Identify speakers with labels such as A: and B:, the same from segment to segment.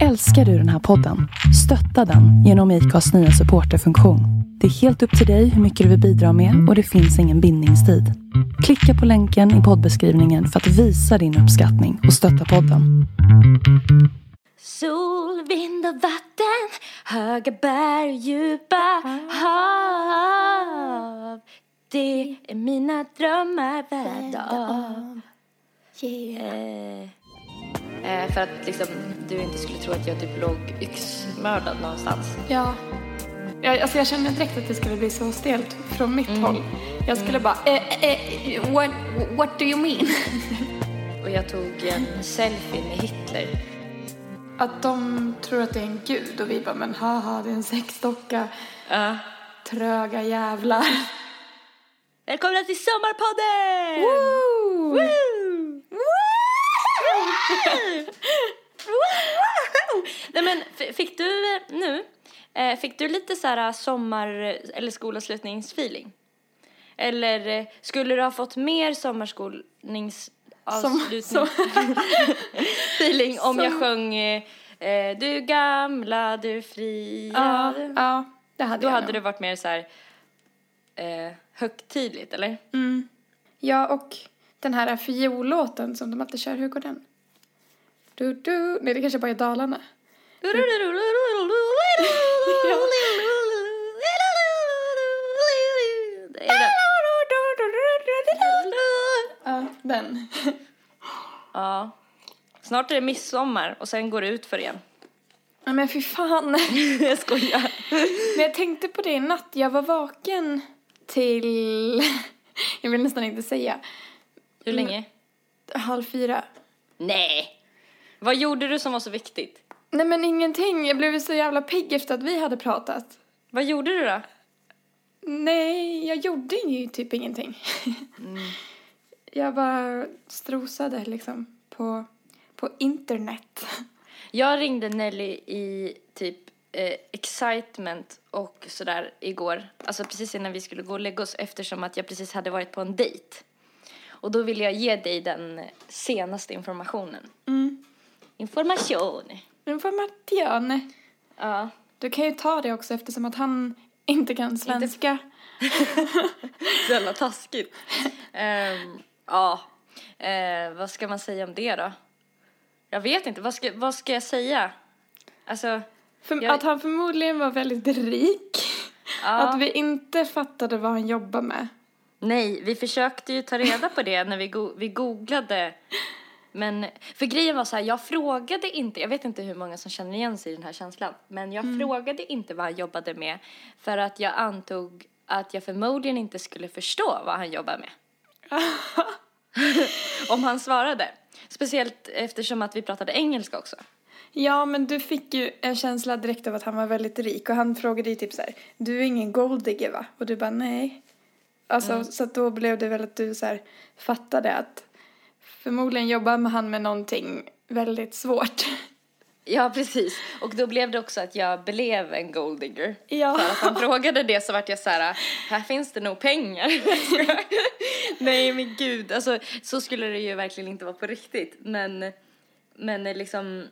A: Älskar du den här podden? Stötta den genom IKAs nya supporterfunktion. Det är helt upp till dig hur mycket du vill bidra med och det finns ingen bindningstid. Klicka på länken i poddbeskrivningen för att visa din uppskattning och stötta podden.
B: Sol, vind och vatten, höga berg, djupa hav. Det är mina drömmar värda av. Eh, för att liksom, du inte skulle tro att jag typ låg yxmördad någonstans.
C: Ja. Jag, alltså jag kände direkt att det skulle bli så stelt från mitt håll. Jag skulle bara, eh, eh, what, what do you mean?
B: Och jag tog en selfie med Hitler.
C: att de tror att det är en gud och vi bara, men haha, det är en sexdocka.
B: Ja.
C: Tröga jävlar.
B: Välkomna till Sommarpodden!
C: Woo!
B: Nej men fick du eh, nu, eh, fick du lite så här sommar eller skolavslutningsfeeling? Eller eh, skulle du ha fått mer sommarskolningsavslutning
C: Som-
B: om jag
C: Som-
B: sjöng eh, eh, Du gamla, du fria?
C: Ja,
B: du-
C: ja, det hade
B: Då
C: jag
B: hade
C: nog.
B: det varit mer så här eh, högtidligt, eller?
C: Mm. Ja, och den här fiollåten som de alltid kör, hur går den? Du, du. Nej, det kanske bara är Dalarna. Ja, den.
B: Ja. Snart är det midsommar och sen går det ut för igen.
C: Ja, men fy fan.
B: Jag skojar.
C: Men jag tänkte på det i natt. Jag var vaken till... Jag vill nästan inte säga.
B: Hur länge?
C: Halv fyra.
B: Nej. Vad gjorde du som var så viktigt?
C: Nej men ingenting. Jag blev så jävla pigg efter att vi hade pratat.
B: Vad gjorde du då?
C: Nej, jag gjorde ju typ ingenting. Jag bara strosade liksom på, på internet.
B: Jag ringde Nelly i typ eh, excitement och sådär igår. Alltså precis innan vi skulle gå och lägga oss eftersom att jag precis hade varit på en dejt. Och då ville jag ge dig den senaste informationen.
C: Mm.
B: Information.
C: Information.
B: Ja.
C: Du kan ju ta det också eftersom att han inte kan svenska.
B: Så jävla taskigt. Ehm, ja, Eh, vad ska man säga om det då? Jag vet inte, vad ska, vad ska jag säga? Alltså,
C: För,
B: Jag-
C: Att han förmodligen var väldigt rik.
B: ja,
C: Att vi inte fattade vad han jobbar med.
B: Nej, vi försökte ju ta reda på det när vi, go- vi googlade. Men, för grejen var så här, jag frågade inte, jag vet inte hur många som känner igen sig i den här känslan, men jag frågade inte vad han jobbade med för att jag antog att jag förmodligen inte skulle förstå vad han jobbar med. Om han svarade. Speciellt eftersom att vi pratade engelska också.
C: Ja, men du fick ju en känsla direkt av att han var väldigt rik och han frågade ju typ så här, du är ingen golddigger va? Och du bara nej. Alltså, så att då blev det väl att du så här fattade att förmodligen jobbar med han med någonting väldigt svårt.
B: Ja, precis. Och då blev det också att jag blev en golddigger.
C: Ja.
B: För att han frågade det så vart jag så här, här finns det nog pengar. Nej men gud, alltså så skulle det ju verkligen inte vara på riktigt. Men, men liksom,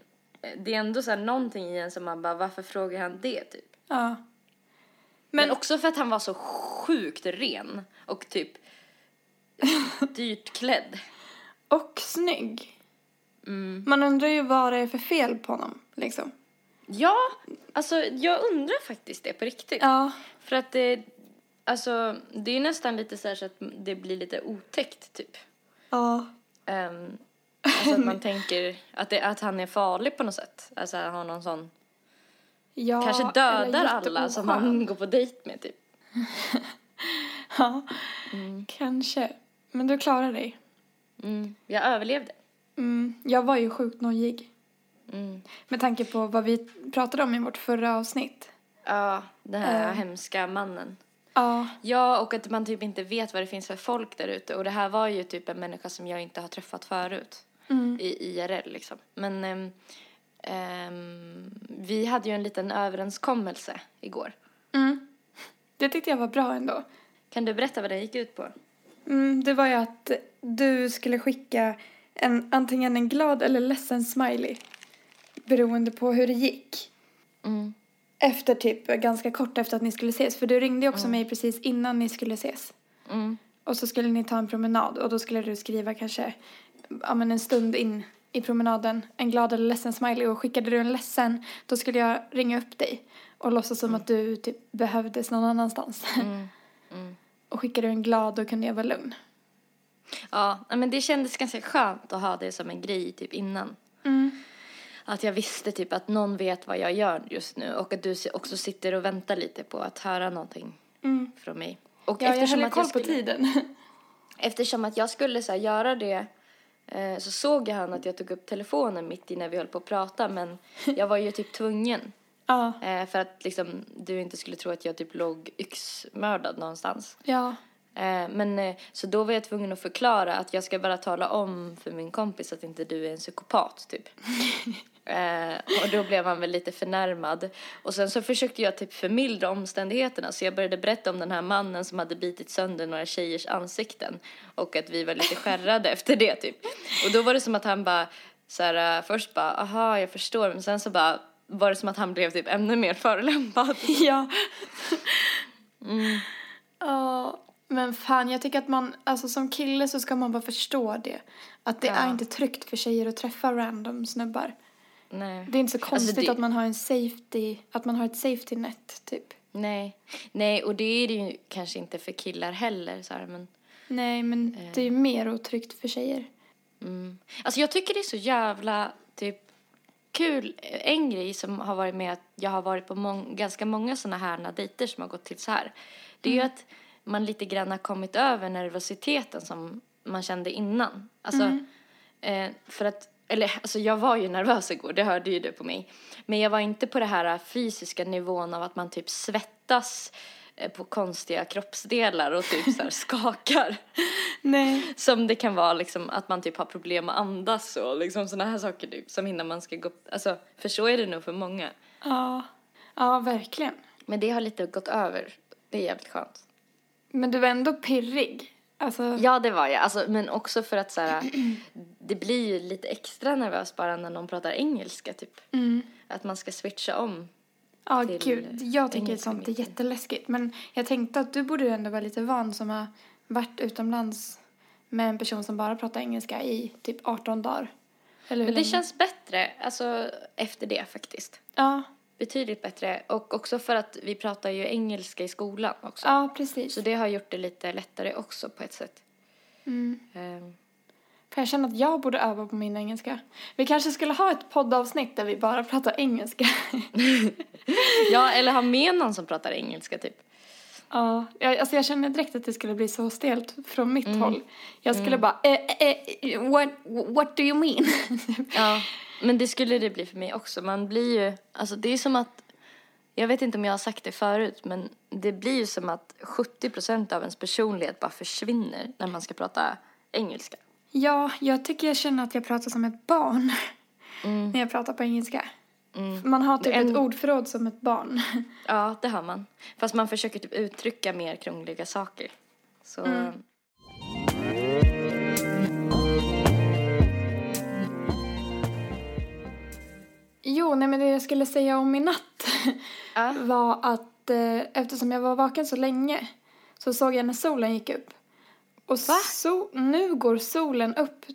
B: det är ändå så här någonting i en som man bara, varför frågar han det typ?
C: Ja.
B: Men, också för att han var så sjukt ren och typ dyrt klädd.
C: och snygg. Man undrar ju vad det är för fel på honom, liksom.
B: Ja, alltså jag undrar faktiskt det på riktigt.
C: Ja.
B: För att det, alltså det är nästan lite så så att det blir lite otäckt typ.
C: Ja.
B: Um, alltså att man tänker att, det, att han är farlig på något sätt. Alltså har någon sån,
C: ja
B: kanske dödar alla som han går på dejt med typ.
C: Ja, kanske. Men du klarar dig.
B: Mm, jag överlevde.
C: Mm, jag var ju sjukt nojig.
B: Mm.
C: Med tanke på vad vi pratade om i vårt förra avsnitt.
B: Ja, den här
C: Eh.
B: hemska mannen.
C: Ja.
B: Ja, och att man typ inte vet vad det finns för folk där ute. Och det här var ju typ en människa som jag inte har träffat förut.
C: Mm.
B: I IRL liksom. Men ehm, ehm, vi hade ju en liten överenskommelse igår.
C: Mm. Det tyckte jag var bra ändå.
B: Kan du berätta vad den gick ut på?
C: Mm, det var ju att du skulle skicka en, antingen en glad eller ledsen smiley. beroende på hur det gick.
B: Mm.
C: Efter typ ganska kort efter att ni skulle ses. För du ringde ju också mig precis innan ni skulle ses.
B: Mm.
C: Och så skulle ni ta en promenad och då skulle du skriva kanske ja, men en stund in i promenaden en glad eller ledsen smiley och skickade du en ledsen då skulle jag ringa upp dig och låtsas som att du typ behövdes någon annanstans.
B: Mm. Mm.
C: och skickade du en glad då kunde jag vara lugn.
B: Ja, men det kändes ganska skönt att ha det som en grej typ innan.
C: Mm.
B: Att jag visste typ att någon vet vad jag gör just nu och att du också sitter och väntar lite på att höra någonting
C: Mm.
B: från mig. Och
C: Ja, jag höll
B: att
C: koll
B: jag
C: på
B: skulle,
C: tiden.
B: Eftersom att jag skulle så här, göra det så såg jag han att jag tog upp telefonen mitt i när vi höll på att prata men jag var ju typ tvungen.
C: ja,
B: Eh, för att liksom, du inte skulle tro att jag typ låg yxmördad någonstans.
C: ja.
B: Eh, men eh, så då var jag tvungen att förklara att jag ska bara tala om för min kompis att inte du är en psykopat typ. eh, och då blev han väl lite förnärmad. Och sen så försökte jag typ förmildra omständigheterna så jag började berätta om den här mannen som hade bitit sönder några tjejers ansikten. Och att vi var lite skärrade efter det typ. Och då var det som att han bara så här, eh, först bara aha jag förstår men sen så bara var det som att han blev typ ännu mer förolämpad.
C: Ja. Ja, men fan jag tycker att man, alltså som kille så ska man bara förstå det. Att det
B: Ja.
C: är inte tryggt för tjejer att träffa random snubbar.
B: Nej.
C: Det är inte så konstigt
B: Alltså, det-
C: att man har en safety, att man har ett safety net typ.
B: Nej, nej och det är det ju kanske inte för killar heller så här, men
C: Nej, men
B: Eh.
C: det är ju mer otryggt för tjejer.
B: mm. Alltså jag tycker det är så jävla typ kul, en grej som har varit med att jag har varit på mång- ganska många sådana här dejter som har gått till så här. Det är ju att man lite grann har kommit över nervositeten som man kände innan. Alltså, eh, för att, eller alltså jag var ju nervös igår, det hörde ju du på mig. Men jag var inte på det här fysiska nivån av att man typ svettas eh, på konstiga kroppsdelar och typ så skakar.
C: Nej.
B: Som det kan vara liksom att man typ har problem att andas och liksom sådana här saker typ som innan man ska gå, alltså för så är det nog för många.
C: Ja. Ja, verkligen.
B: Men det har lite gått över, det är jävligt skönt.
C: Men du var ändå pirrig. Alltså,
B: Ja det var jag, alltså, men också för att så här, det blir ju lite extra nervöst bara när någon pratar engelska typ.
C: mm.
B: Att man ska switcha om.
C: Ja,
B: till
C: gud. Jag tycker
B: engelska
C: sånt är jätteläskigt. Men jag tänkte att du borde ändå vara lite van som har varit utomlands med en person som bara pratar engelska i typ 18 dagar. Eller
B: Men det
C: länge?
B: känns bättre, alltså efter det faktiskt.
C: Ja,
B: Betydligt bättre och också för att vi pratar ju engelska i skolan också.
C: ja precis.
B: Så det har gjort det lite lättare också på ett sätt.
C: Mm.
B: Ehm,
C: För jag känner att jag borde öva på min engelska. Vi kanske skulle ha ett poddavsnitt där vi bara pratar engelska.
B: Ja, eller ha med någon som pratar engelska typ.
C: Ja, jag, alltså jag känner direkt att det skulle bli så stelt från mitt
B: Mm.
C: håll. Jag skulle bara, eh, eh, eh, what, what do you mean?
B: Ja, men det skulle det bli för mig också. Man blir ju, alltså det är som att, jag vet inte om jag har sagt det förut, men det blir ju som att 70% av ens personlighet bara försvinner när man ska prata engelska.
C: ja, jag tycker jag känner att jag pratar som ett barn
B: Mm.
C: när jag pratar på engelska.
B: Mm.
C: Man har typ
B: En-
C: ett ordförråd som ett barn.
B: Ja, det har man. Fast man försöker typ uttrycka mer krångliga saker. Så,
C: Mm. Jo, nej men det jag skulle säga om min natt
B: ja.
C: var att eh, eftersom jag var vaken så länge så såg jag när solen gick upp. Och so- nu går solen upp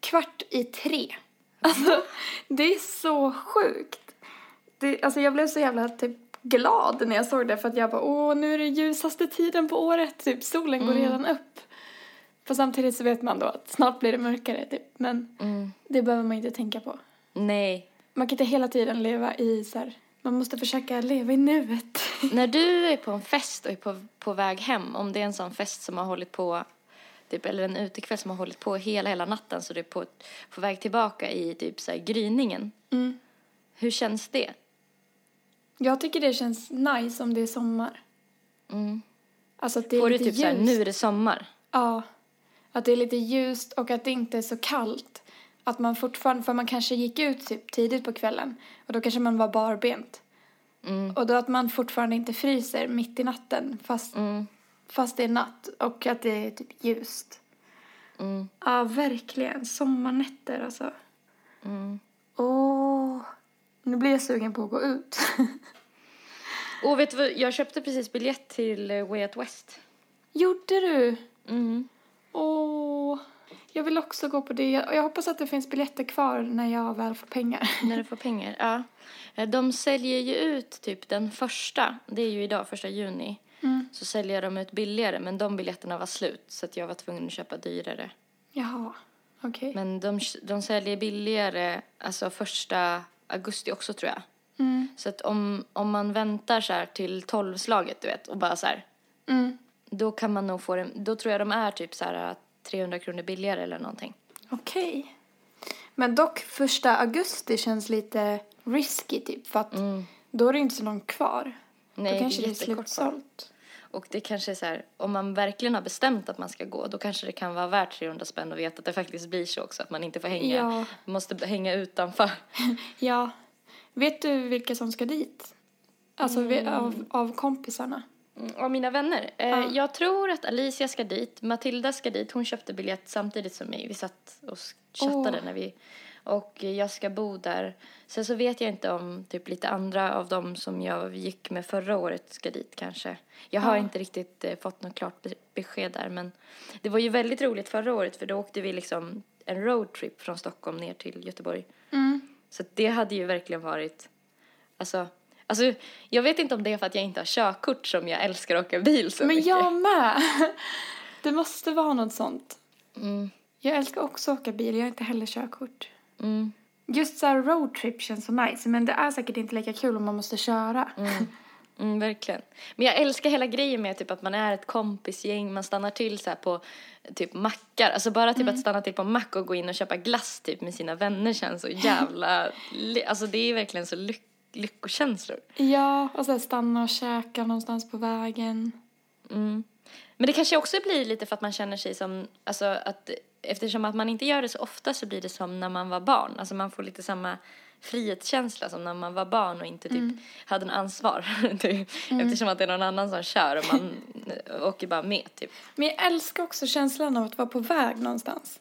C: kvart i tre. Alltså, det är så sjukt. Det, alltså jag blev så jävla typ glad när jag såg det för att jag bara åh nu är det ljusaste tiden på året, typ solen går redan upp. För samtidigt så vet man då att snart blir det mörkare typ, men
B: Mm.
C: det behöver man inte tänka på.
B: Nej.
C: Man kan inte hela tiden leva i så här, man måste försöka leva i nuet.
B: När du är på en fest och är på, på väg hem, om det är en sån fest som har hållit på, typ, eller en utekväll som har hållit på hela, hela natten så du är på, på väg tillbaka i typ så här gryningen.
C: Mm.
B: Hur känns det?
C: Jag tycker det känns nice om det är sommar.
B: Mm.
C: Alltså att det är
B: Får du
C: lite
B: typ så här,
C: ljust.
B: nu är det sommar?
C: Ja. Att det är lite ljust och att det inte är så kallt. Att man fortfarande, för man kanske gick ut typ tidigt på kvällen och då kanske man var barbent.
B: Mm.
C: Och då att man fortfarande inte fryser mitt i natten fast,
B: Mm.
C: fast det är natt och att det är typ ljust.
B: Mm.
C: Ja, verkligen. Sommarnätter alltså.
B: Mm.
C: Åh. Nu blir jag sugen på att gå ut.
B: Och vet du vad, jag köpte precis biljett till eh, Way Out West.
C: Gjorde du?
B: Mm.
C: Åh, jag vill också gå på det. Jag, jag hoppas att det finns biljetter kvar när jag väl får pengar.
B: När du får pengar, ja. Eh, De säljer ju ut typ den första, det är ju idag, första juni.
C: Mm.
B: Så säljer de ut billigare, men de biljetterna var slut så att jag var tvungen att köpa dyrare.
C: Jaha, okej.
B: Men de, de säljer billigare, alltså första augusti också tror jag.
C: Mm.
B: Så att om, om man väntar så här till tolvslaget, du vet, och bara så här,
C: Mm.
B: då kan man nog få det, då tror jag de är typ så här 300 kronor billigare eller någonting.
C: Okej. Men dock, första augusti känns lite risky typ. För att då är det inte så långt kvar.
B: Mm. Nej,
C: då kanske
B: det är
C: slutsålt.
B: Och det kanske är så här, om man verkligen har bestämt att man ska gå, då kanske det kan vara värt 300 spänn och veta att det faktiskt blir så också, att man inte får hänga,
C: Ja.
B: måste hänga utanför.
C: Ja. Vet du vilka som ska dit? Alltså
B: Mm.
C: av, av kompisarna?
B: Av mina vänner. Eh,
C: Ja.
B: Jag tror att Alicia ska dit, Matilda ska dit, hon köpte biljett samtidigt som mig. Vi satt och chattade
C: Åh.
B: när vi, och jag ska bo där. Sen så vet jag inte om typ lite andra av dem som jag gick med förra året ska dit kanske. Jag har
C: Ja.
B: inte riktigt eh, fått något klart be- besked där men det var ju väldigt roligt förra året för då åkte vi liksom en roadtrip från Stockholm ner till Göteborg.
C: Mm.
B: Så det hade ju verkligen varit, alltså, alltså jag vet inte om det är för att jag inte har körkort som jag älskar att åka bil så
C: Men
B: mycket.
C: jag med! Det måste vara något sånt.
B: Mm,
C: Jag älskar också att åka bil, jag har inte heller körkort.
B: Mm,
C: Just så här roadtrip känns så nice, men det är säkert inte lika kul om man måste köra.
B: mm, verkligen. Men jag älskar hela grejen med typ att man är ett kompisgäng, man stannar till så här på typ mackar. Alltså bara typ att stanna till på en mack och gå in och köpa glass typ med sina vänner känns så jävla, alltså det är verkligen så lyck- lyckokänslor.
C: Ja, och så här stanna och käka någonstans på vägen.
B: Mm. Men det kanske också blir lite för att man känner sig som, alltså att eftersom att man inte gör det så ofta så blir det som när man var barn. Alltså man får lite samma frihetskänsla som när man var barn och inte typ hade en ansvar. typ. Eftersom att det är någon annan som kör och man åker bara med typ.
C: Men jag älskar också känslan av att vara på väg någonstans.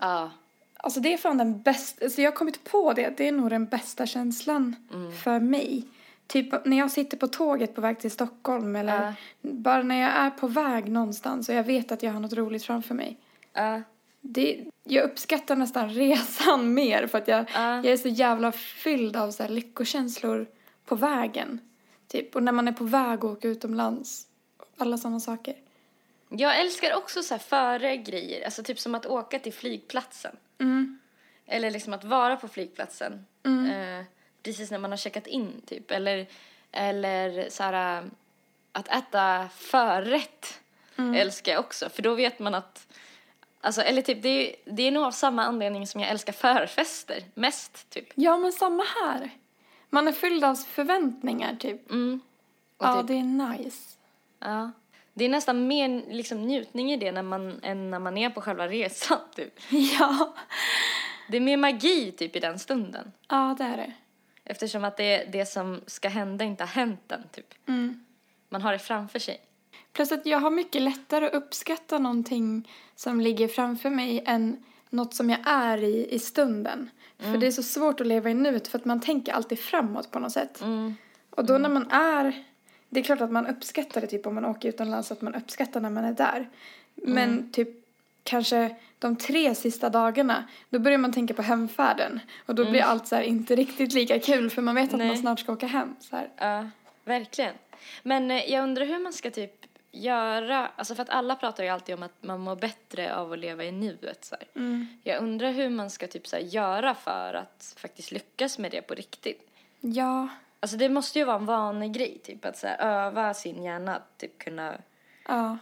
B: Ja.
C: Alltså det är fan den bästa, alltså jag har kommit på det, det är nog den bästa känslan för mig. Typ när jag sitter på tåget på väg till Stockholm eller
B: Ja.
C: bara när jag är på väg någonstans och jag vet att jag har något roligt framför mig.
B: Ja.
C: Det, jag uppskattar nästan resan mer för att jag,
B: Ja.
C: jag är så jävla fylld av så här lyckokänslor på vägen. Typ, och när man är på väg och åker utomlands. Alla sådana saker.
B: Jag älskar också så här före grejer, alltså typ som att åka till flygplatsen.
C: Mm.
B: Eller liksom att vara på flygplatsen. Eh, precis när man har checkat in typ. Eller, eller så här, att äta förrätt älskar jag också. För då vet man att, alltså eller typ det är, det är nog av samma anledning som jag älskar förfester mest typ.
C: Ja, men samma här. Man är fylld av förväntningar typ.
B: Mm.
C: Ja,
B: typ,
C: det är nice.
B: ja. Det är nästan mer liksom, njutning i det när man, än när man är på själva resan typ.
C: Ja.
B: Det är mer magi typ i den stunden.
C: Ja, det är det.
B: Eftersom att det, det som ska hända inte har hänt än typ.
C: Mm.
B: Man har det framför sig.
C: Plus att jag har mycket lättare att uppskatta någonting som ligger framför mig än något som jag är i i stunden. För det är så svårt att leva i nuet för att man tänker alltid framåt på något sätt.
B: Mm.
C: Och då när man är, det är klart att man uppskattar det typ om man åker utomlands att man uppskattar när man är där. Men typ kanske de tre sista dagarna, då börjar man tänka på hemfärden. Och då blir allt så här inte riktigt lika kul för man vet att
B: Nej.
C: man snart ska åka hem. Så här.
B: Ja, verkligen. Men eh, jag undrar hur man ska typ göra, alltså för att alla pratar ju alltid om att man mår bättre av att leva i nuet så.
C: Mm.
B: Jag undrar hur man ska typ så göra för att faktiskt lyckas med det på riktigt.
C: Ja,
B: Alltså det måste ju vara en vanlig grej typ att så här, öva sin hjärna att typ kunna,
C: Ja.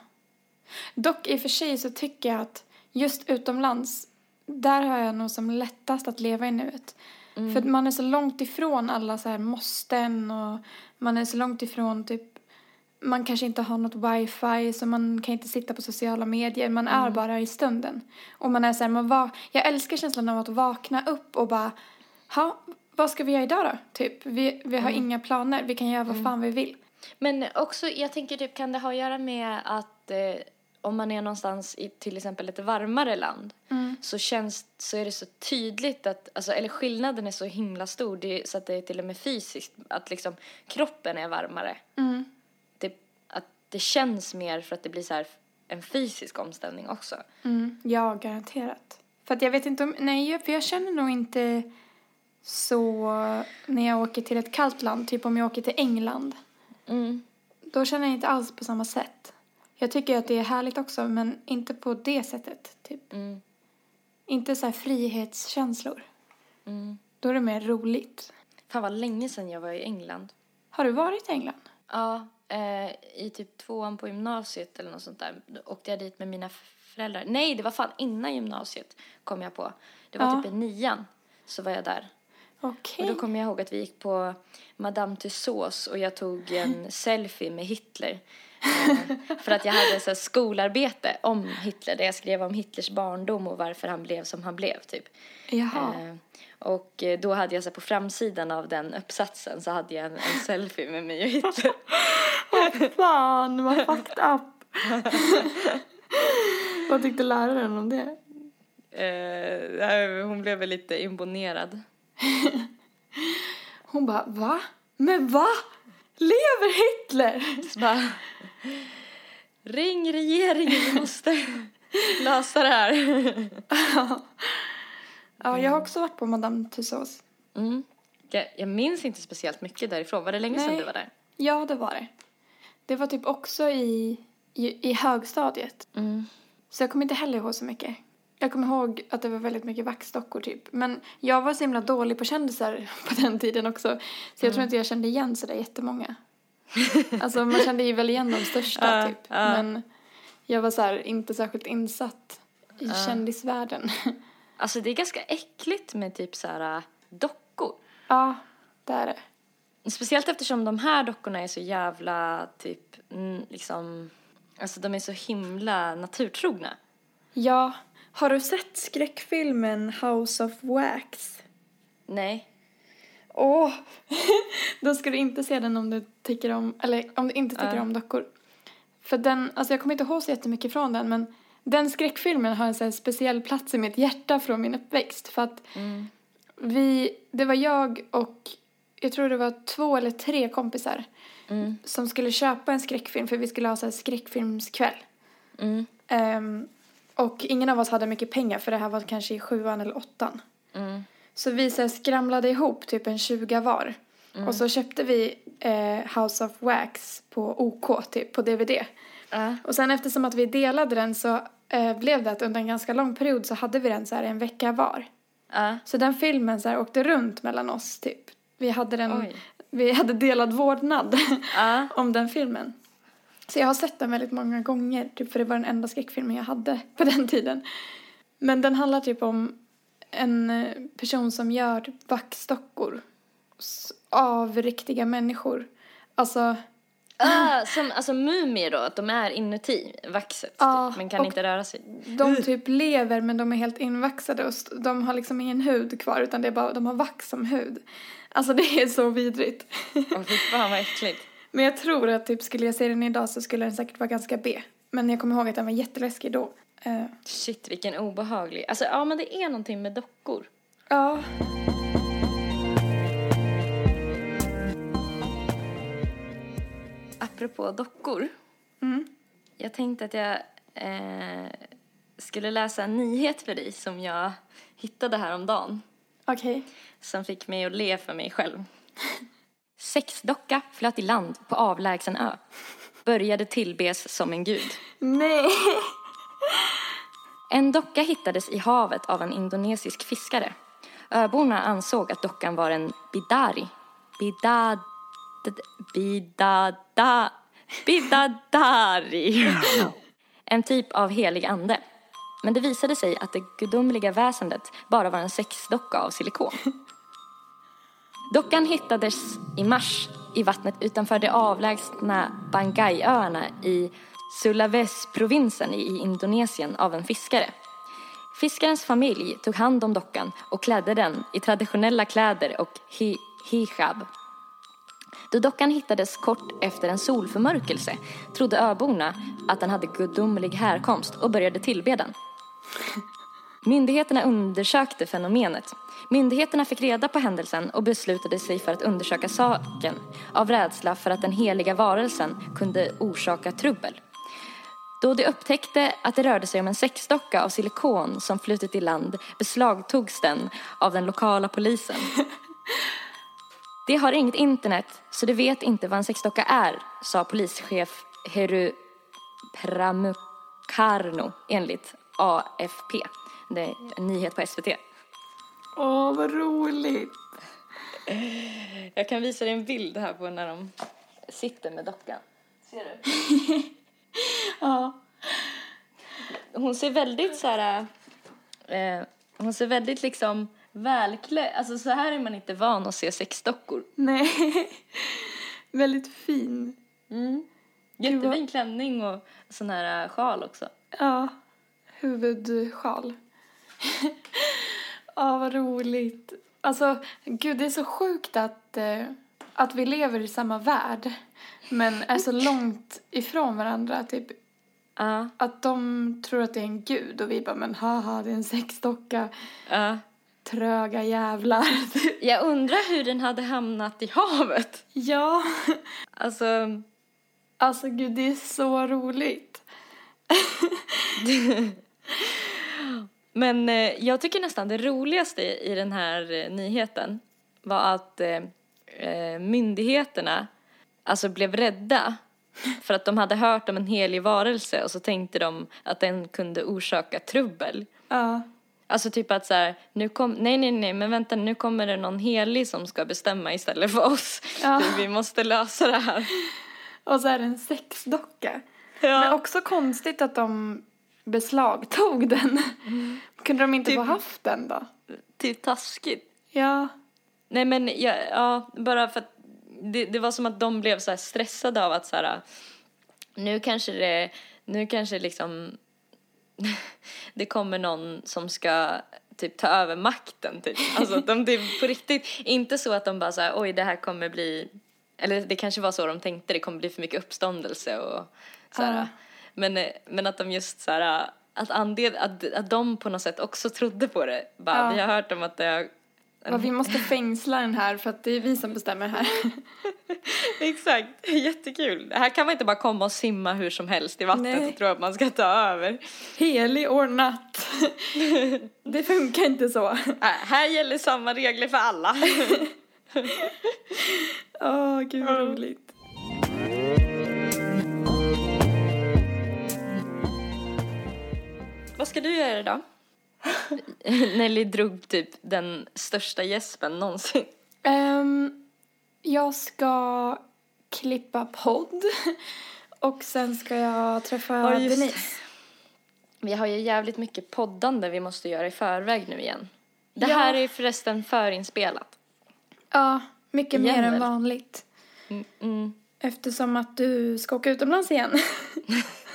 C: Dock i och för sig så tycker jag att just utomlands, där har jag nog som lättast att leva i nuet. För att man är så långt ifrån alla så här måsten och man är så långt ifrån typ man kanske inte har något wifi så man kan inte sitta på sociala medier. Man är bara i stunden. Och man är så här, man va- jag älskar känslan av att vakna upp och bara, ha, vad ska vi göra idag då? Typ, vi, vi har inga planer, vi kan göra vad fan vi vill.
B: Men också, jag tänker typ, kan det ha att göra med att eh, om man är någonstans i till exempel ett varmare land så känns, så är det så tydligt att, alltså, eller skillnaden är så himla stor det, så att det är till och med fysiskt, att liksom kroppen är varmare. Att det känns mer för att det blir så en fysisk omställning också.
C: Mm, ja, garanterat. För att jag vet inte om, nej, för jag känner nog inte så när jag åker till ett kallt land, typ om jag åker till England.
B: Mm.
C: Då känner jag inte alls på samma sätt. Jag tycker att det är härligt också, men inte på det sättet. Typ.
B: Mm.
C: Inte så här frihetskänslor.
B: Mm.
C: Då är det mer roligt.
B: Fan vad länge sedan jag var i England.
C: Har du varit i England?
B: Ja, eh, i typ tvåan på gymnasiet eller något sånt där. Då åkte jag dit med mina föräldrar. Nej, det var fan innan gymnasiet kom jag på. Det var
C: Ja.
B: typ i nian så var jag där.
C: Okej.
B: Och då kommer jag ihåg att vi gick på Madame Tussauds och jag tog en selfie med Hitler. Eh, för att jag hade så här skolarbete om Hitler där jag skrev om Hitlers barndom och varför han blev som han blev typ.
C: Jaha.
B: Eh, och eh, då hade jag så här, på framsidan av den uppsatsen så hade jag en, en selfie med mig och Hitler.
C: Fan, vad fucked up. vad tyckte läraren om det?
B: Eh, hon blev väl lite imponerad.
C: Hon bara, va? Men va? Lever Hitler?
B: Så bara, ring regeringen, vi måste lösa det här.
C: Ja, jag har också varit på Madame Tussauds.
B: Mm. Jag, jag minns inte speciellt mycket därifrån. Var det länge sedan
C: Nej.
B: du var där?
C: Ja, det var det. Det var typ också i, i, i högstadiet.
B: Mm.
C: Så jag kommer inte heller ihåg så mycket. Jag kommer ihåg att det var väldigt mycket vaxdockor typ. Men jag var så himla dålig på kändisar på den tiden också. Så jag tror inte jag kände igen sådär jättemånga. alltså man kände ju väl igen de största
B: Ja,
C: typ.
B: ja.
C: Men jag var så inte särskilt insatt i kändisvärlden.
B: Alltså det är ganska äckligt med typ så äh, dockor.
C: ja, det är det.
B: Speciellt eftersom de här dockorna är så jävla typ mm, liksom, alltså de är så himla naturtrogna.
C: Ja, har du sett skräckfilmen House of Wax?
B: Nej.
C: Åh! Då ska du inte se den om du tycker om, eller om du inte tycker
B: Ja.
C: om dockor. För den, alltså jag kommer inte ihåg så jättemycket från den men den skräckfilmen har en sån här speciell plats i mitt hjärta från min uppväxt för att vi, det var jag och jag tror det var två eller tre kompisar
B: Mm.
C: som skulle köpa en skräckfilm för vi skulle ha så här skräckfilmskväll.
B: Mm.
C: Ehm, och ingen av oss hade mycket pengar för det här var kanske i sjuan eller åttan.
B: Mm.
C: Så vi så här skramlade ihop typ en 20 var. Och så köpte vi eh, House of Wax på OK typ på DVD.
B: Ja.
C: Och sen eftersom att vi delade den så eh, blev det att under en ganska lång period så hade vi den så här en vecka var.
B: Ja.
C: Så den filmen så här åkte runt mellan oss typ. Vi hade den,
B: Oj.
C: vi hade delad vårdnad
B: Ja.
C: om den filmen. Så jag har sett den väldigt många gånger, typ för det var den enda skräckfilmen jag hade på den tiden. Men den handlar typ om en eh, person som gör typ vaxdockor s- av riktiga människor. Alltså,
B: Ah, som, alltså mumier då, att de är inuti vaxet
C: Ja,
B: typ, men kan inte röra sig.
C: de typ lever men de är helt invaxade och de har liksom ingen hud kvar utan det är bara, de har vax som hud. Alltså det är så vidrigt.
B: Åh fy fan vad äckligt.
C: Men jag tror att typ skulle jag se den idag så skulle den säkert vara ganska B. Men jag kommer ihåg att den var jätteläskig då. Eh,
B: Shit vilken obehaglig. Alltså ja men det är någonting med dockor.
C: ja.
B: Apropå dockor.
C: Mm.
B: Jag tänkte att jag eh, skulle läsa en nyhet för dig som jag hittade häromdagen.
C: Okej.
B: Som fick mig att le för mig själv. Sexdocka flöt i land på avlägsen ö. Började tillbes som en gud.
C: Nej.
B: En docka hittades i havet av en indonesisk fiskare. Öborna ansåg att dockan var en bidari. Bidad... Bidada... Bidadari. En typ av helig ande. Men det visade sig att det gudomliga väsendet bara var en sexdocka av silikon. Dockan hittades i mars i vattnet utanför de avlägsna Bangaiöarna i Sulawesi-provinsen i Indonesien av en fiskare. Fiskarens familj tog hand om dockan och klädde den i traditionella kläder och hi hijab. Då dockan hittades kort efter en solförmörkelse trodde öborna att den hade gudomlig härkomst och började tillbe den. Myndigheterna undersökte fenomenet. Myndigheterna fick reda på händelsen och beslutade sig för att undersöka saken av rädsla för att den heliga varelsen kunde orsaka trubbel. Då de upptäckte att det rörde sig om en sexdocka av silikon som flutit i land beslagtogs den av den lokala polisen. De har inget internet så de vet inte vad en sexdocka är, sa polischef Heru Pramukarno enligt AFP. Det är en nyhet på SVT.
C: Åh, vad roligt.
B: Jag kan visa dig en bild här på när de sitter med dockan. Ser du?
C: Ja.
B: Hon ser väldigt så här... Eh, hon ser väldigt liksom välklädd. Alltså så här är man inte van att se sexdockor.
C: Nej. Väldigt fin.
B: Mm. Jättefin klänning och sån här eh, sjal också.
C: Ja. Huvudsjal. Ja, vad roligt. Alltså, gud, det är så sjukt att, eh, att vi lever i samma värld men är så långt ifrån varandra. Typ
B: Ja.
C: att de tror att det är en gud och vi bara, men haha, det är en sexdocka.
B: ja.
C: Tröga jävlar.
B: Jag undrar hur den hade hamnat i havet.
C: ja.
B: Alltså,
C: Alltså, gud, det är så roligt.
B: Men eh, jag tycker nästan det roligaste i den här eh, nyheten var att eh, eh, myndigheterna alltså blev rädda för att de hade hört om en helig varelse och så tänkte de att den kunde orsaka trubbel.
C: Ja.
B: Alltså typ att så här, nu kom, nej nej nej men vänta nu kommer det någon helig som ska bestämma istället för oss.
C: Ja.
B: Vi måste lösa det här.
C: Och så är det en sexdocka.
B: Ja.
C: Men också konstigt att de beslagtog den. Kunde de inte
B: Typ-
C: få haft den då?
B: Typ taskigt.
C: Ja.
B: Nej men ja, ja bara för att det, det var som att de blev så här stressade av att så här, nu kanske det, nu kanske liksom det kommer någon som ska typ ta över makten typ. Alltså att de, det är på riktigt, inte så att de bara så här, oj det här kommer bli, eller det kanske var så de tänkte, det kommer bli för mycket uppståndelse och så här.
C: Ja.
B: Men, eh, men att de just så här, att, andel, att, att de på något sätt också trodde på det. Bara,
C: Ja.
B: vi har hört om att det har
C: Va, vi måste fängsla den här för att det är vi som bestämmer här.
B: Exakt, jättekul. Här kan man inte bara komma och simma hur som helst i vattnet och tro att man ska ta över.
C: Helig or natt. Det funkar inte så.
B: Äh, här gäller samma regler för alla.
C: Åh, gud vad roligt.
B: Ska du göra idag? Nelly drog typ den största gäspen någonsin.
C: Ehm, jag ska klippa podd och sen ska jag träffa
B: det.
C: Denise.
B: Vi har ju jävligt mycket poddande vi måste göra i förväg nu igen. Det
C: Ja.
B: här är förresten förinspelat.
C: Ja, mycket
B: Igen,
C: mer än
B: väl?
C: vanligt.
B: Mm, mm.
C: Eftersom att du ska åka utomlands igen.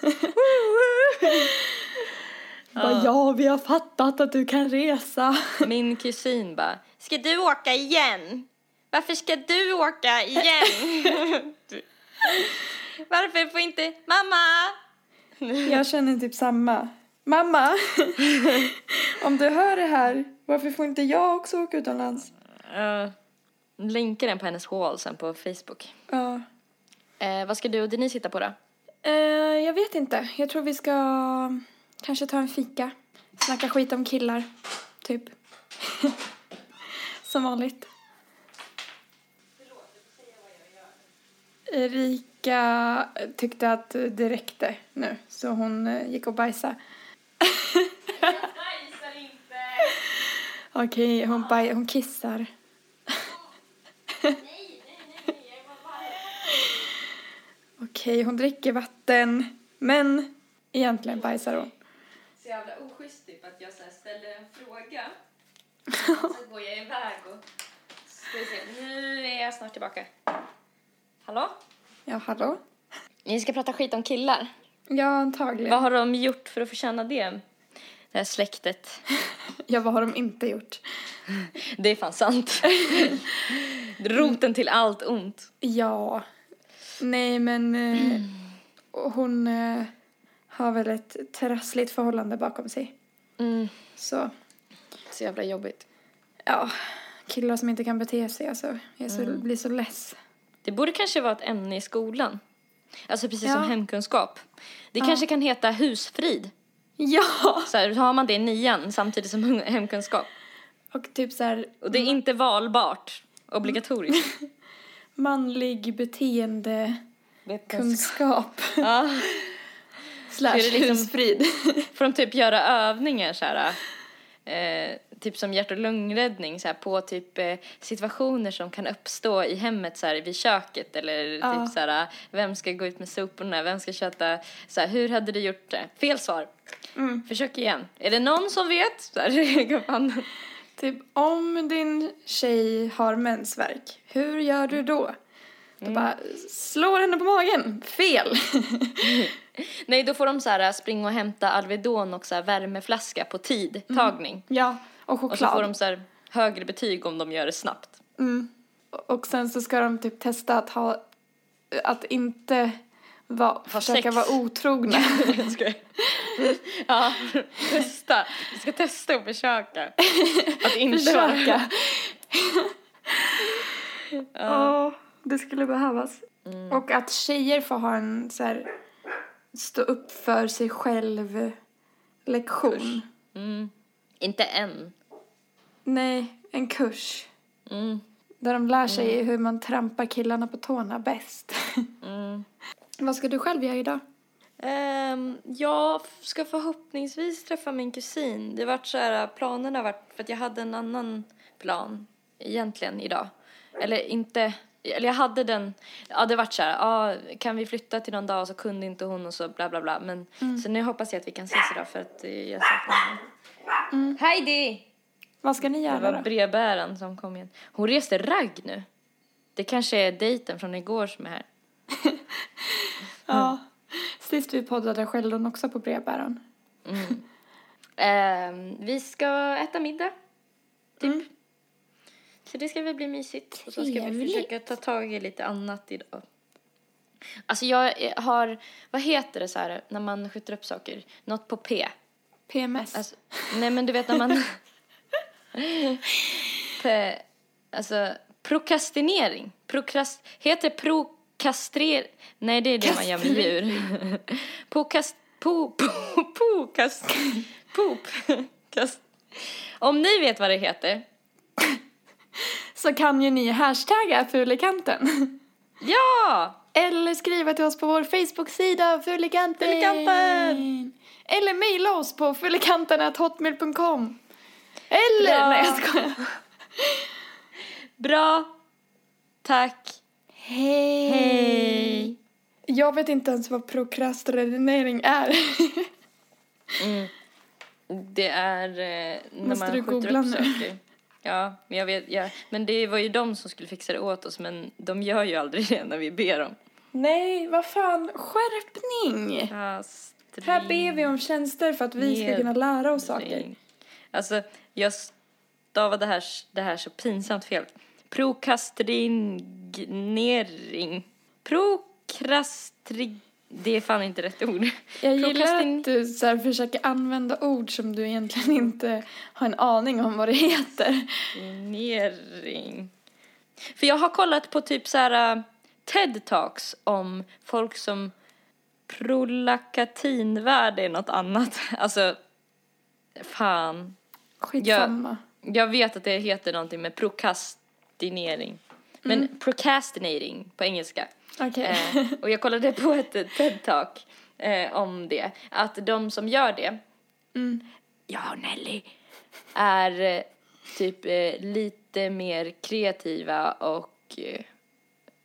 C: Bara, ja, vi har fattat att du kan resa.
B: Min kusin bara, ska du åka igen? Varför ska du åka igen? Varför får inte mamma?
C: Jag känner typ samma. Mamma, om du hör det här, varför får inte jag också åka utomlands?
B: Uh, länkar den på hennes wall sen på Facebook.
C: Ja.
B: Eh, vad ska du och Denise hitta på då?
C: Eh, jag vet inte. Jag tror vi ska kanske ta en fika. Snacka skit om killar, typ. Som vanligt. Erika tyckte att det räckte nu, så hon eh, gick och bajsade.
B: Bajsar inte!
C: Okej, hon, baj- hon kissar. Okej, hon dricker vatten, men egentligen bajsar hon.
B: Så jävla oschysst typ att jag så här ställer en fråga. så går jag iväg och ska vi se, nu är jag snart tillbaka. Hallå?
C: Ja, hallå?
B: Ni ska prata skit om killar.
C: Ja, antagligen.
B: Vad har de gjort för att förtjäna det? Det här släktet.
C: Ja, vad har de inte gjort?
B: Det är fan sant. Roten till allt ont.
C: Ja. Nej, men eh, hon eh, har väl ett trassligt förhållande bakom sig.
B: Mm.
C: Så,
B: Så jävla jobbigt.
C: ja. Killar som inte kan bete sig, alltså. Jag så, blir så less.
B: Det borde kanske vara ett ämne i skolan. Alltså precis
C: Ja.
B: som hemkunskap. Det
C: Ja.
B: kanske kan heta husfrid.
C: Ja!
B: Så här, har man det i nian samtidigt som hem- hemkunskap.
C: Och typ så här
B: Och det är inte valbart. Obligatoriskt.
C: manlig beteendekunskap
B: Ja.
C: slash
B: Så är det liksom-
C: husfrid.
B: Får de typ göra övningar så här. Eh, typ som hjärt och lungräddning så här, på typ eh, situationer som kan uppstå i hemmet så här vid köket eller
C: Ja.
B: typ så här vem ska gå ut med soporna, vem ska köta så här, hur hade du gjort det? Fel svar.
C: Mm.
B: Försök igen. Är det någon som vet? Så här.
C: Typ om din tjej har mensvärk, hur gör du då? Då bara slår henne på magen. Fel!
B: Nej, då får de så här springa och hämta Alvedon och så här värmeflaska på tid, tagning.
C: ja, och
B: Och så
C: choklad.
B: får de så här högre betyg om de gör det snabbt.
C: mm. Och sen så ska de typ testa att ha, att inte va, försöka
B: sex.
C: vara otrogna.
B: Ja, testa. Vi ska testa och försöka. Att inte vara...
C: försöka. Ja, det skulle behövas. Och att tjejer får ha en så här stå upp för sig själv lektion.
B: Mm. Inte än.
C: Nej, en kurs.
B: Mm.
C: Där de lär sig hur man trampar killarna på tårna bäst.
B: Mm.
C: Vad ska du själv göra idag?
B: Ehm, jag ska förhoppningsvis träffa min kusin. Det vart så här, planerna vart, för att jag hade en annan plan egentligen idag. Eller inte, eller jag hade den, ja det vart så här, ja kan vi flytta till någon dag och så kunde inte hon och så bla bla bla. Men så nu hoppas jag att vi kan ses idag för att eh, jag saknar henne. Heidi!
C: Vad ska ni
B: Det
C: göra
B: var
C: då?
B: brevbäraren som kom igen. Hon reste ragg nu. Det kanske är dejten från igår som är här.
C: Ja. Sist vi poddade skällde hon också på brevbäraren.
B: Ehm, vi ska äta middag. Typ.
C: Mm.
B: Så det ska väl bli mysigt. Och så ska vi försöka ta tag i lite annat idag. Alltså jag har, vad heter det så här när man skjuter upp saker? Något på P.
C: PMS.
B: Alltså, nej men du vet när man... P, alltså prokrastinering. Prokrast, heter det prokastrer... Nej det är det man gör med djur. Pokast... Po... Po... Pokast... Pop... Kast... Om ni vet vad det heter.
C: Så kan ju ni hashtagga Fulikanten.
B: Ja!
C: Eller skriva till oss på vår Facebook-sida Fulikanten.
B: Fulikanten!
C: Eller mejla oss på fulikanten.hotmail.com. Eller,
B: Bra.
C: nej jag skojar.
B: Bra. Tack.
C: Hej.
B: Hej.
C: Jag vet inte ens vad prokrastinering är.
B: Det är eh, när
C: Måste
B: man
C: du
B: skjuter
C: googla
B: upp
C: nu?
B: saker. Ja, men jag vet, ja. Men det var ju de som skulle fixa det åt oss, men de gör ju aldrig det när vi ber dem.
C: nej, vad fan. Skärpning.
B: Ja,
C: Här ber vi om tjänster för att vi ska kunna lära oss saker.
B: Alltså, jag stavade det här, det här så pinsamt fel. Prokrastinering. Prokrastri... Det är fan inte rätt ord.
C: Jag gillar att du så här, försöker använda ord som du egentligen inte har en aning om vad det heter.
B: Nering. För jag har kollat på typ så här uh, TED-talks om folk som prolakatinvärde är något annat. Alltså, fan.
C: Skitsamma.
B: Jag vet att det heter någonting med prokrastinering. Men procrastinating på engelska.
C: Okej.
B: Eh, och jag kollade på ett TED-talk eh, om det. Att de som gör det,
C: Mm.
B: jag och Nelly, är eh, typ eh, lite mer kreativa och eh,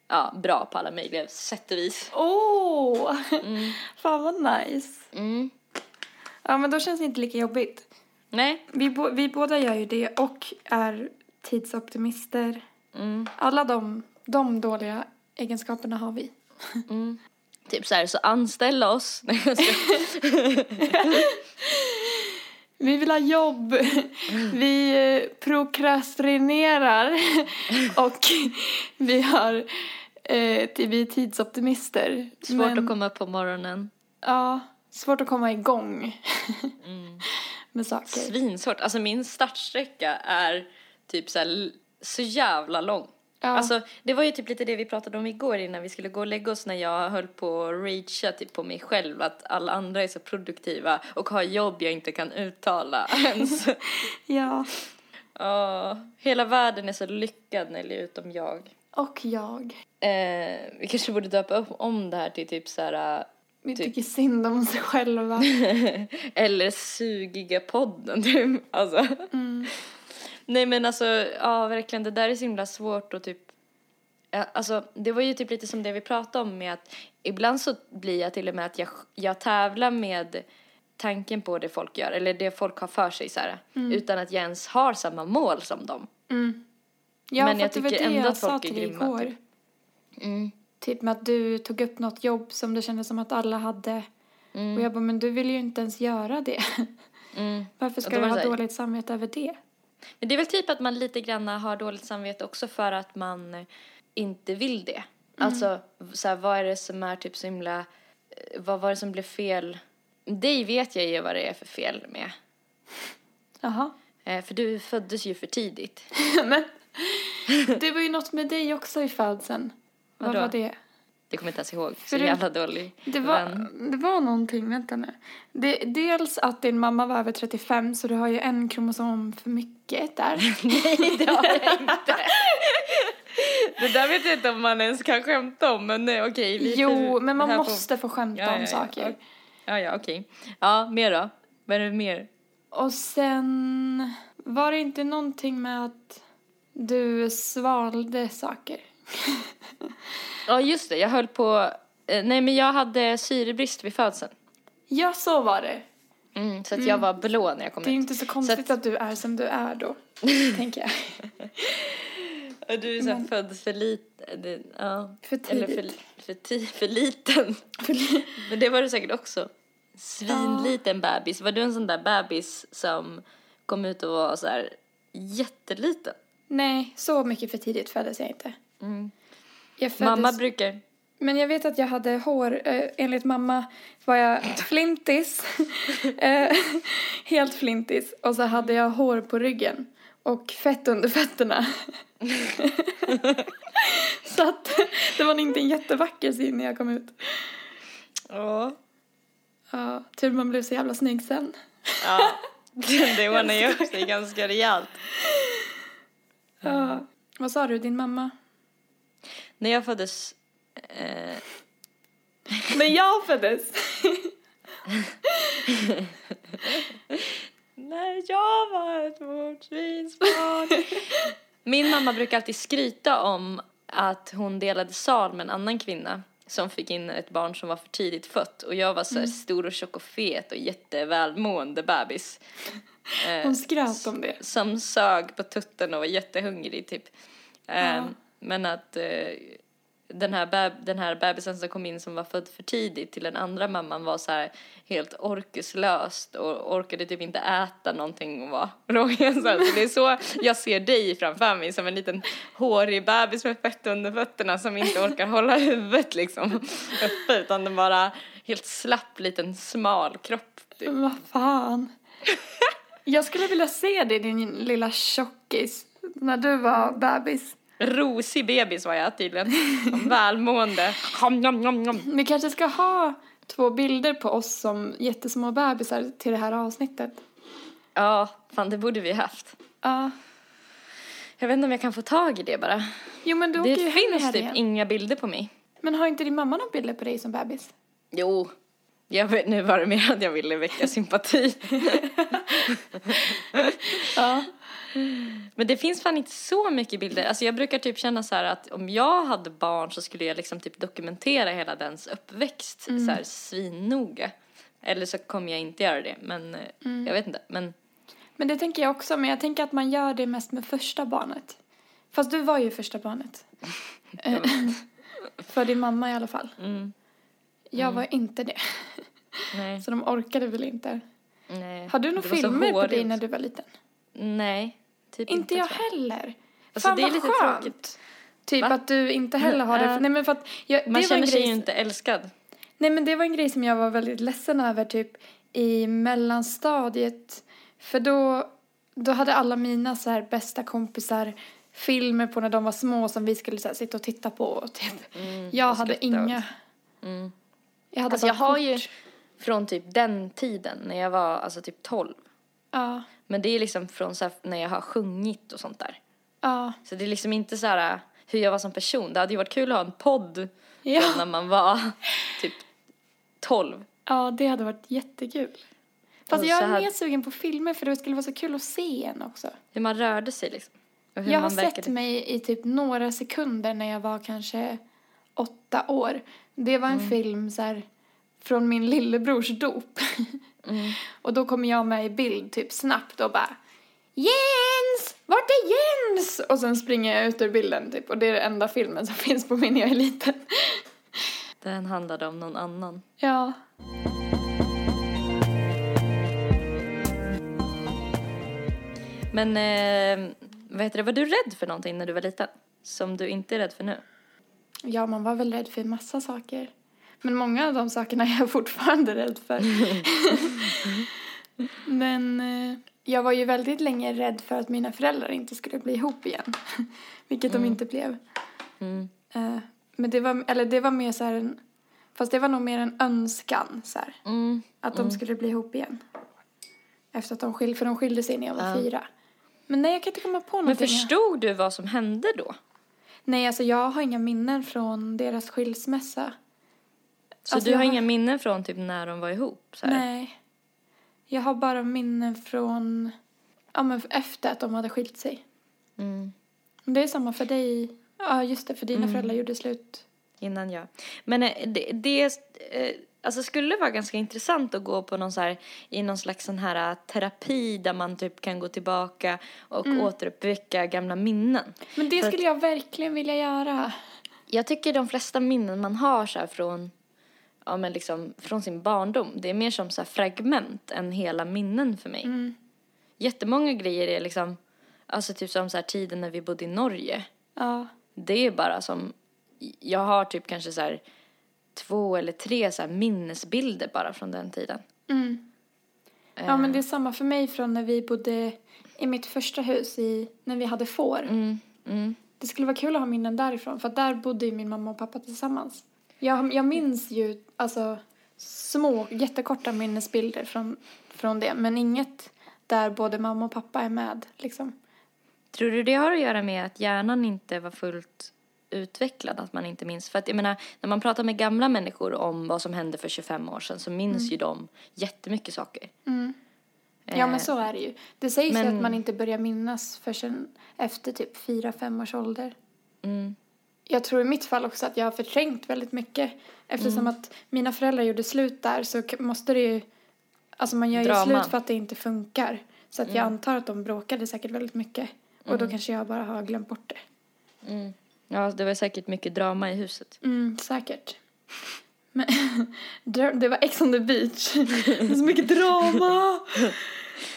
B: ja, bra på alla möjliga sätt och vis.
C: Åh! Fan vad nice.
B: Mm.
C: Ja, men då känns det inte lika jobbigt.
B: Nej.
C: Vi, bo- vi båda gör ju det och är tidsoptimister.
B: Mm.
C: Alla de, de dåliga egenskaperna har vi.
B: Typ så här, så anställa oss.
C: Vi vill ha jobb. Vi eh, prokrastinerar. Och vi har eh, vi är tidsoptimister.
B: Svårt
C: Men-
B: att komma upp på morgonen.
C: Ja, svårt att komma igång
B: Mm.
C: med saker.
B: Svinsvårt. Alltså min startsträcka är typ så, här, så jävla lång.
C: Ja.
B: Alltså det var ju typ lite det vi pratade om igår innan vi skulle gå och lägga oss när jag höll på att ragea typ på mig själv att alla andra är så produktiva och har jobb jag inte kan uttala ens.
C: Ja,
B: Ja, hela världen är så lyckad Nelly utom jag.
C: och jag.
B: Eh, vi kanske borde döpa upp om det här till typ så här
C: Vi
B: Typ.
C: tycker synd om oss själva.
B: eller sugiga podden typ. Alltså.
C: Mm.
B: Nej men alltså, ja verkligen det där är så himla svårt och typ Alltså det var ju typ lite som det vi pratade om med att ibland så blir jag till och med att jag, jag tävlar med tanken på det folk gör eller det folk har för sig så här, utan att jag ens har samma mål som dem.
C: Mm. Ja,
B: Men jag tycker
C: det
B: ändå
C: jag
B: att folk är grymma,
C: igår.
B: typ. Mm.
C: Typ med att du tog upp något jobb som det kändes som att alla hade.
B: Mm.
C: Och jag bara, men du vill ju inte ens göra det.
B: Mm.
C: Varför ska du ha
B: här-
C: dåligt samvete över det?
B: Men det är väl typ att man lite grann har dåligt samvete också för att man inte vill det. Alltså, så här, vad är det som är typ så himla, eh, vad var det som blev fel? Dig vet jag ju vad det är för fel med.
C: Jaha.
B: Eh, för du föddes ju för tidigt.
C: men det var ju något med dig också i födseln. Vad var det?
B: Det kommer jag inte ens ihåg. Så
C: För det-
B: jävla dålig
C: Det var,
B: vän.
C: det var någonting, vänta nu. Det, dels att din mamma var över 35 så du har ju en kromosom för mycket där.
B: Nej, det har jag inte. Det där vet jag inte om man ens kan skämta om, men nej, okej. vi-
C: jo, men man måste få skämta
B: Ja, ja,
C: om
B: ja.
C: saker.
B: Ja, ja, okej. Ja, mer då? Vad är det mer?
C: Och sen var det inte någonting med att du svalde saker.
B: Ja, just det. Jag höll på... eh, Nej, men jag hade syrebrist vid födseln.
C: Ja, så var det.
B: Mm, så att jag var blå när jag kom
C: Det är ju inte så konstigt
B: att-
C: att... du är som du är då, tänker jag.
B: Och du är så här född för lite... Ja.
C: För
B: Eller för,
C: tidigt.
B: för, ti, för liten. Men det var du säkert också. Svinliten bebis. Var du en sån där bebis som kom ut och var så här jätteliten?
C: Nej, så mycket för tidigt föddes jag inte.
B: Mm.
C: Föddes...
B: Mamma brukar...
C: Men jag vet att jag hade hår, eh, enligt mamma var jag flintis. eh, helt flintis. Och så hade jag hår på ryggen. Och fett under fötterna. så att det var inte en jättevacker syn när jag kom ut.
B: Ja.
C: Ja, tur man blev så jävla snygg sen.
B: ja. Det ordnar ju upp sig ganska rejält.
C: Ja. Vad sa du, din mamma?
B: När jag föddes... Eh,
C: När jag föddes!
B: När jag var ett morsvinsbarn. Min mamma brukar alltid skryta om att hon delade sal med en annan kvinna som fick in ett barn som var för tidigt fött och jag var så här stor och tjock och fet och jättevälmående bebis. Eh,
C: Hon skröt om det.
B: som sög på tutten och var jättehungrig typ. Eh,
C: Ja.
B: Men att eh, den, här beb- den här bebisen som kom in som var född för tidigt till den andra mamman var så här helt orkeslöst och orkade typ inte äta någonting och var rågen så, det är så jag ser dig framför mig som en liten hårig bebis med fett under fötterna som inte orkar hålla huvudet liksom uppe utan den bara helt slapp liten smal kropp. Typ.
C: Vad fan. Jag skulle vilja se dig, din lilla tjockis, när du var bebis.
B: Rosig bebis var jag tydligen. Välmående.
C: Vi kanske ska ha två bilder på oss som jättesmå bebisar till det här avsnittet.
B: Ja, fan det borde vi haft.
C: Ja.
B: Jag vet inte om jag kan få tag i det bara.
C: Jo, men du
B: Det
C: åker
B: finns typ
C: helgen.
B: inga bilder på mig.
C: Men har inte din mamma några bilder på dig som bebis?
B: Jo. Jag vet, nu var det mer att jag ville väcka sympati.
C: Ja.
B: Men det finns fan inte så mycket bilder. Alltså jag brukar typ känna så här att om jag hade barn så skulle jag liksom typ dokumentera hela dens uppväxt så här svinnoga. Eller så kommer jag inte göra det, men eh, jag vet inte. Men
C: Men det tänker jag också, men jag tänker att man gör det mest med första barnet. Fast du var ju första barnet. För din mamma i alla fall.
B: mm,
C: Jag var inte det.
B: nej.
C: Så de orkade väl inte.
B: Nej.
C: Har du några filmer på dig när du var liten?
B: Nej, typ inte.
C: Jag heller.
B: Alltså,
C: Fan
B: det är lite
C: skönt.
B: tråkigt.
C: Typ
B: Va?
C: att du inte heller har det. Nej men för att jag, det
B: Man
C: var
B: känner
C: en
B: sig
C: grej,
B: ju inte älskad.
C: Nej men det var en grej som jag var väldigt ledsen över typ i mellanstadiet. För då, då hade alla mina så här bästa kompisar filmer på när de var små som vi skulle så här, sitta och titta på. Typ. jag
B: och
C: hade inga.
B: Mm.
C: Jag hade
B: Alltså
C: bara
B: jag har
C: kort.
B: ju från typ den tiden när jag var alltså typ 12.
C: Ja,
B: Men det är liksom från så när jag har sjungit och sånt där.
C: ja,
B: Så det är liksom inte så här hur jag var som person. Det hade ju varit kul att ha en podd
C: Ja.
B: när man var typ 12.
C: ja, det hade varit jättekul. Fast jag är
B: hade-
C: mer sugen på filmer för det skulle vara så kul att se en också.
B: Hur man rörde sig liksom.
C: Jag har sett mig i typ några sekunder när jag var kanske åtta år. Det var en
B: Mm.
C: film så här, från min lillebrors dop.
B: Mm.
C: och då kommer jag med i bild typ snabbt och bara Jens! Vart är Jens? Och sen springer jag ut ur bilden typ och det är den enda filmen som finns på mig när jag är liten.
B: Den handlade om någon annan.
C: ja.
B: Men eh, vad heter det, var du rädd för någonting när du var liten? Som du inte är rädd för nu?
C: Ja, man var väl rädd för massa saker. Men många av de sakerna är jag fortfarande rädd för. Men eh, jag var ju väldigt länge rädd för att mina föräldrar inte skulle bli ihop igen. Vilket de inte blev.
B: Mm.
C: Eh, men det var, eller det var mer så här en, fast det var nog mer en önskan så.
B: Mm.
C: Att de skulle bli ihop igen. Efter att de skilde, för de skilde sig när jag var
B: Ja.
C: fyra. Men nej, jag kan inte komma på
B: Men
C: någonting.
B: förstod du vad som hände då?
C: Nej, alltså jag har inga minnen från deras skilsmässa.
B: Så
C: Alltså,
B: du
C: jag
B: har
C: har-
B: inga minnen från typ när de var ihop? Så här?
C: Nej. Jag har bara minnen från, ja men efter att de hade skilt sig.
B: Mm.
C: Det är samma för dig. Ja, just det, för dina
B: Mm.
C: föräldrar gjorde slut.
B: Innan jag. Men eh, det, det eh, alltså skulle vara ganska intressant att gå på någon så här, i någon slags sån här eh, terapi där man typ kan gå tillbaka och återuppväcka gamla minnen.
C: Men det
B: För
C: skulle jag verkligen vilja göra.
B: Jag tycker de flesta minnen man har så här från, ja men liksom från sin barndom, det är mer som så fragment än hela minnen för mig.
C: Mm.
B: Jättemånga grejer är liksom, alltså typ som så här tiden när vi bodde i Norge.
C: Ja.
B: Det är bara som, jag har typ kanske så här två eller tre så minnesbilder bara från den tiden.
C: Mm. Ja, men det är samma för mig från när vi bodde i mitt första hus i, när vi hade får.
B: Mm, mm.
C: Det skulle vara kul att ha minnen därifrån, för att där bodde ju min mamma och pappa tillsammans. Jag, jag minns ju alltså små, jättekorta minnesbilder från, från det, men inget där både mamma och pappa är med liksom.
B: Tror du det har att göra med att hjärnan inte var fullt utvecklad, att man inte minns? För att jag menar, när man pratar med gamla människor om vad som hände för 25 år sedan så minns ju de jättemycket saker.
C: Mm. Ja, men så är det ju. Det sägs ju
B: men-
C: att man inte börjar minnas förrän efter typ fyra, fem års ålder.
B: Mm,
C: Jag tror i mitt fall också att jag har förträngt väldigt mycket. Eftersom
B: Mm.
C: att mina föräldrar gjorde slut där så måste det ju... Alltså man gör ju
B: Drama.
C: slut för att det inte funkar. Så att jag
B: Mm.
C: antar att de bråkade säkert väldigt mycket. Och då kanske jag bara har glömt bort det.
B: mm. Ja, det var säkert mycket drama i huset.
C: Mm, säkert. Men det var Ex on the beach. Det så mycket drama!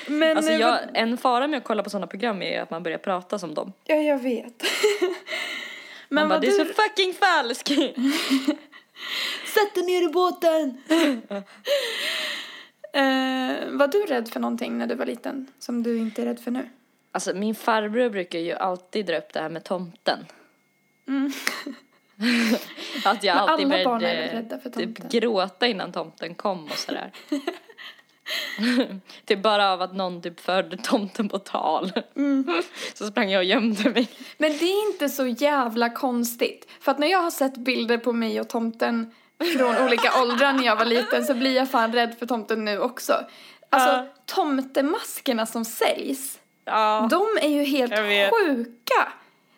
C: Men,
B: Alltså
C: eh,
B: jag, en fara med att kolla på sådana program är ju att man börjar prata som dem.
C: Ja, jag vet. Men vad
B: det är
C: du...
B: så fucking falskt!
C: Sätt dig ner i båten! eh, var du rädd för någonting när du var liten som du inte är rädd för nu?
B: Alltså min farbror brukar ju alltid dra upp det här med tomten.
C: Mm.
B: Att jag
C: Men
B: alltid började typ gråta innan tomten kom och sådär. typ bara av att någon typ förde tomten på tal.
C: Mm.
B: Så sprang jag och gömde mig.
C: Men det är inte så jävla konstigt. För att när jag har sett bilder på mig och tomten från olika åldrar när jag var liten så blir jag fan rädd för tomten nu också. Alltså
B: Ja.
C: tomtemaskerna som säljs,
B: Ja.
C: de är ju helt sjuka.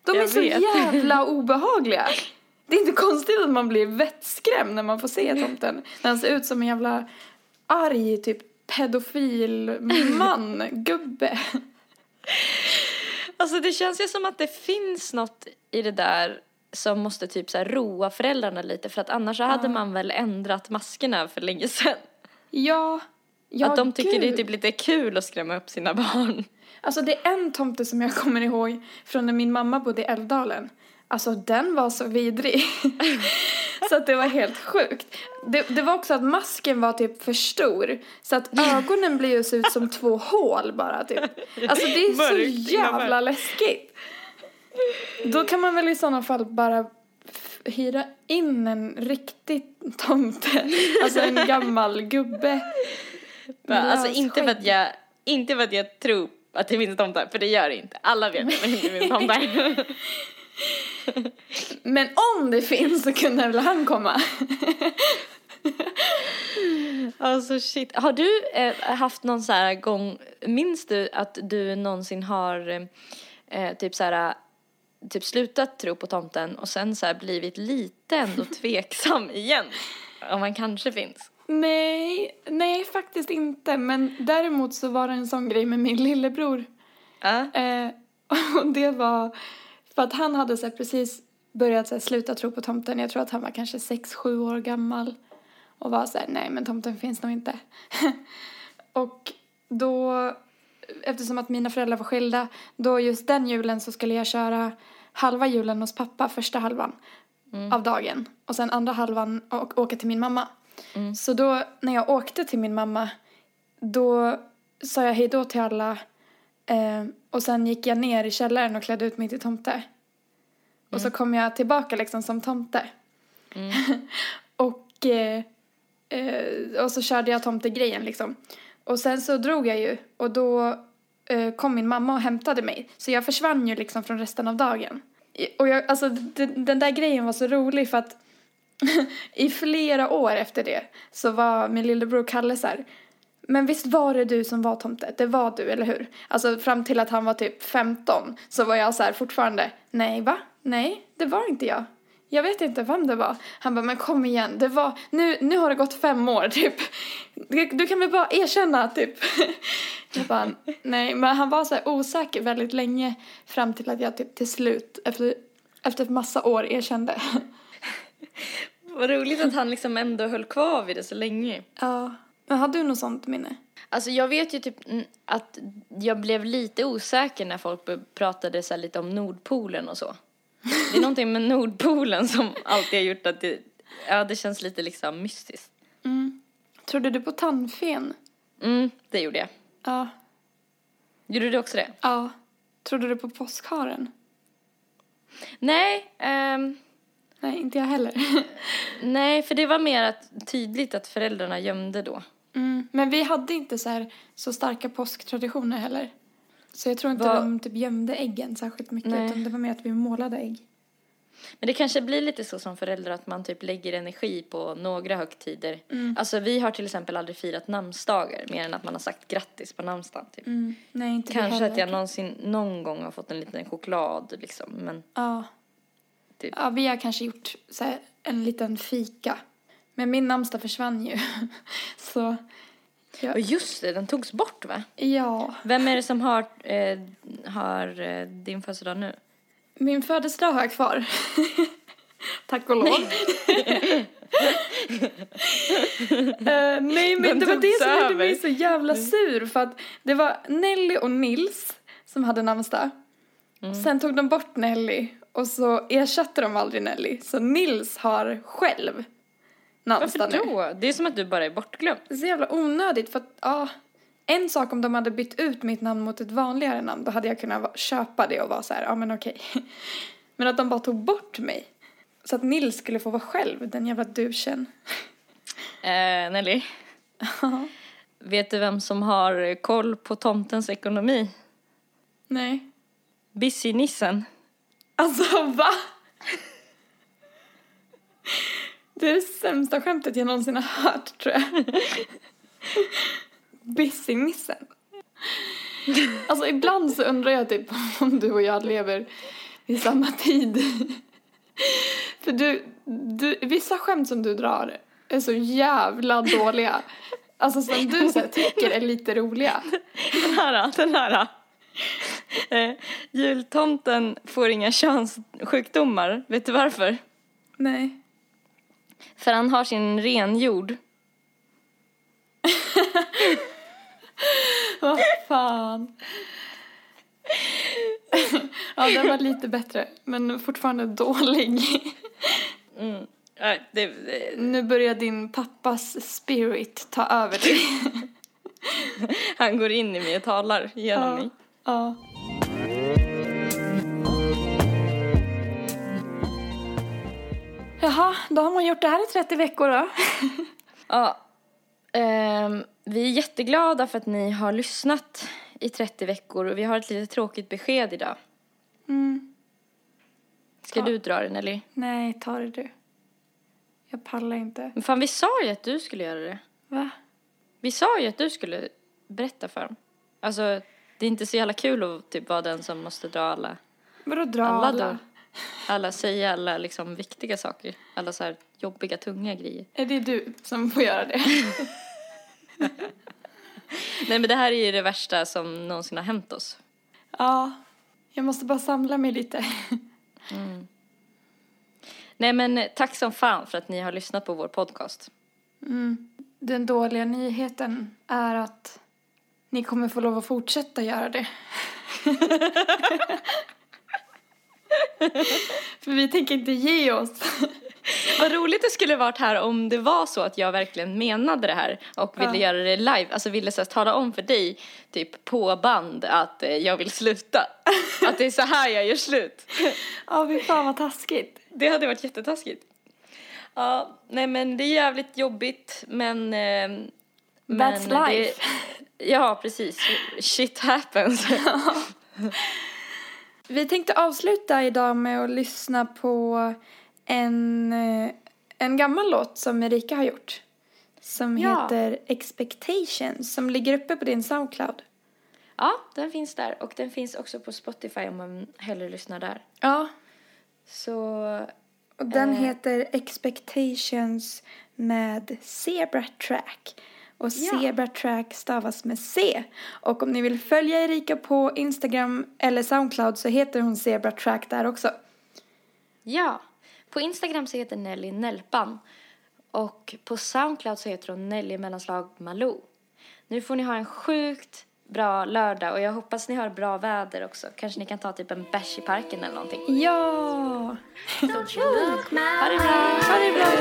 C: De är
B: Jag
C: så
B: vet.
C: jävla obehagliga. Det är inte konstigt att man blir vettskrämd när man får se tomten. När han ser ut som en jävla arg typ pedofil man, gubbe.
B: Alltså det känns ju som att det finns något i det där som måste typ så roa föräldrarna lite för att annars så hade man väl ändrat maskerna för länge sedan.
C: Ja, Ja,
B: att de tycker det är
C: gud.
B: typ lite kul att skrämma upp sina barn.
C: Alltså det är en tomte som jag kommer ihåg från när min mamma bodde i Älvdalen. Alltså den var så vidrig. så att det var helt sjukt. Det, det var också att masken var typ för stor. Så att ögonen blev ju ut som två hål bara typ. Alltså det är
B: Mörkt,
C: så jävla läskigt. Då kan man väl i sådana fall bara hyra in en riktig tomte. Alltså en gammal gubbe. med
B: Alltså inte för att jag, inte för att jag tror att det finns tomtar, för det gör det inte. Alla vet att det inte finns tomtar.
C: Men om det finns så kunde väl han komma.
B: Alltså shit. Har du eh, haft någon så här gång, minns du att du någonsin har eh, typ så här typ slutat tro på tomten och sen så här blivit lite ändå tveksam igen? Om man kanske finns.
C: Nej, nej faktiskt inte. Men däremot så var det en sån grej med min lillebror.
B: Ja.
C: Eh, och det var för att han hade så precis börjat så sluta tro på tomten. Jag tror att han var kanske sex sju år gammal. Och var så här, nej men tomten finns nog inte. och då, eftersom att mina föräldrar var skilda, då just den julen så skulle jag köra halva julen hos pappa, första halvan av dagen. Och sen andra halvan och åka till min mamma. Så då när jag åkte till min mamma, då sa jag hej då till alla Eh, och sen gick jag ner i källaren och klädde ut mig till tomte. Och så kom jag tillbaka liksom som tomte. och, eh, eh, och så körde jag tomtegrejen liksom. Och sen så drog jag ju och då eh, kom min mamma och hämtade mig. Så jag försvann ju liksom från resten av dagen. Och jag, alltså den, den där grejen var så rolig för att i flera år efter det så var min lillebror Kalle så här. Men visst var det du som var tomte? Det var du, eller hur? Alltså fram till att han var typ 15 så var jag så här fortfarande, nej va? Nej, det var inte jag. Jag vet inte vem det var. Han bara, men kom igen, det var, nu, nu har det gått fem år typ. Du, kan väl bara erkänna typ. Jag bara, nej, men han var så här osäker väldigt länge fram till att jag typ till slut, efter, efter massa år, erkände.
B: Vad roligt att han liksom ändå höll kvar vid det så länge.
C: Ja. Men har du något sånt minne?
B: Alltså jag vet ju typ att jag blev lite osäker när folk pratade så här lite om Nordpolen och så. Det är någonting med Nordpolen som alltid har gjort att det, ja det känns lite liksom mystiskt.
C: Mm. Trodde du på tandfen?
B: Mm, det gjorde jag.
C: Ja.
B: Gjorde du också det?
C: Ja. Trodde du på påskharen?
B: Nej, ehm,
C: Nej, inte jag heller.
B: nej för det var mer att, tydligt att föräldrarna gömde då.
C: Mm. Men vi hade inte så här så starka påsktraditioner heller. Så jag tror inte
B: Vad-
C: de typ gömde äggen särskilt mycket.
B: Nej.
C: Utan det var mer att vi målade ägg.
B: Men det kanske blir lite så som förälder att man typ lägger energi på några högtider. Alltså vi har till exempel aldrig firat namnsdagar mer än att man har sagt grattis på namnsdagen typ.
C: Mm. Nej, inte
B: Kanske att jag någonsin, någon gång har fått en liten choklad liksom, men
C: Ja.
B: Typ.
C: Ja, vi har kanske gjort så en liten fika. Men min namnsdag försvann ju. så,
B: Och just det, den togs bort va?
C: ja.
B: Vem är det som har, eh, har eh, din födelsedag nu?
C: Min födelsedag har jag kvar. Tack och lov. Eh, nej, men
B: Den
C: det var det som gjorde mig så jävla sur. För att det var Nelly och Nils som hade namnsdag. Sen tog de bort Nelly och så ersatte de aldrig Nelly. Så Nils har själv
B: Varför
C: nu.
B: då? Det är som att du bara är bortglömd.
C: Det är så jävla onödigt för att, ja. En sak om de hade bytt ut mitt namn mot ett vanligare namn, då hade jag kunnat köpa det och vara så här, ja men okej. Men att de bara tog bort mig. Så att Nils skulle få vara själv, den jävla duschen.
B: Eh, Nelly, vet du vem som har koll på tomtens ekonomi?
C: Nej.
B: Busy-nissen.
C: Alltså va? Det är det sämsta skämtet jag någonsin har hört tror jag. Busy-nissen. Alltså ibland så undrar jag typ om du och jag lever i samma tid. För du, du, vissa skämt som du drar är så jävla dåliga. Alltså som du så här, tycker är lite roliga.
B: Den här, den här. Eh, jultomten får inga könssjukdomar. Vet du varför?
C: Nej.
B: För han har sin renjord.
C: Vad fan. ja, den var lite bättre, men fortfarande dålig.
B: Mm. Nej, det, det,
C: Nu börjar din pappas spirit ta över dig.
B: han går in i mig och talar genom mig.
C: ja. Jaha, då har man gjort det här i 30 veckor då.
B: Ja. Ehm, vi är jätteglada för att ni har lyssnat i 30 veckor och vi har ett lite tråkigt besked idag.
C: Mm.
B: Ska
C: Ja.
B: du dra den eller?
C: Nej, ta det du. Jag pallar inte.
B: Men fan, vi sa ju att du skulle göra det.
C: Va?
B: Vi sa ju att du skulle berätta för dem. Alltså, det är inte så jävla kul att typ vara den som måste dra alla,
C: Vadå dra
B: alla,
C: alla?
B: Alla säga alla liksom viktiga saker. Alla så här jobbiga, tunga grejer.
C: Är det du som får göra det?
B: Nej men det här är ju det värsta som någonsin har hänt oss.
C: ja. Jag måste bara samla mig lite.
B: Nej men tack som fan för att ni har lyssnat på vår podcast.
C: Mm. Den dåliga nyheten är att ni kommer få lov att fortsätta göra det. För vi tänker inte ge oss.
B: Vad roligt det skulle varit här om det var så att jag verkligen menade det här och ville
C: Ja.
B: göra det live. Alltså ville så tala om för dig, typ på band, att eh, jag vill sluta. att det är så här jag gör slut.
C: Ja, fy fan vad taskigt.
B: Det hade varit jättetaskigt. Ja, nej men det är jävligt jobbigt men... Eh,
C: That's
B: men
C: life.
B: Det, ja, precis. Shit happens.
C: Vi tänkte avsluta idag med att lyssna på en, eh, en gammal låt som Erika har gjort. Som
B: Ja.
C: heter Expectations, som ligger uppe på din Soundcloud.
B: ja, den finns där och den finns också på Spotify om man hellre lyssnar där.
C: Ja,
B: Så
C: och den
B: Eh.
C: heter Expectations med Zebra Track. Och
B: Ja.
C: Zebra Track stavas med C. Och om ni vill följa Erika på Instagram eller Soundcloud så heter hon Zebra Track där också.
B: Ja, på Instagram så heter Nelly Nelpan och på Soundcloud så heter hon Nelly mellanslag Malou. Nu får ni ha en sjukt bra lördag och jag hoppas ni har bra väder också. Kanske ni kan ta typ en bärs i parken eller någonting.
C: Ja!
B: Ha det bra!
C: Ha det bra!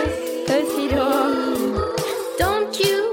C: Puss, hejdå!
D: Don't you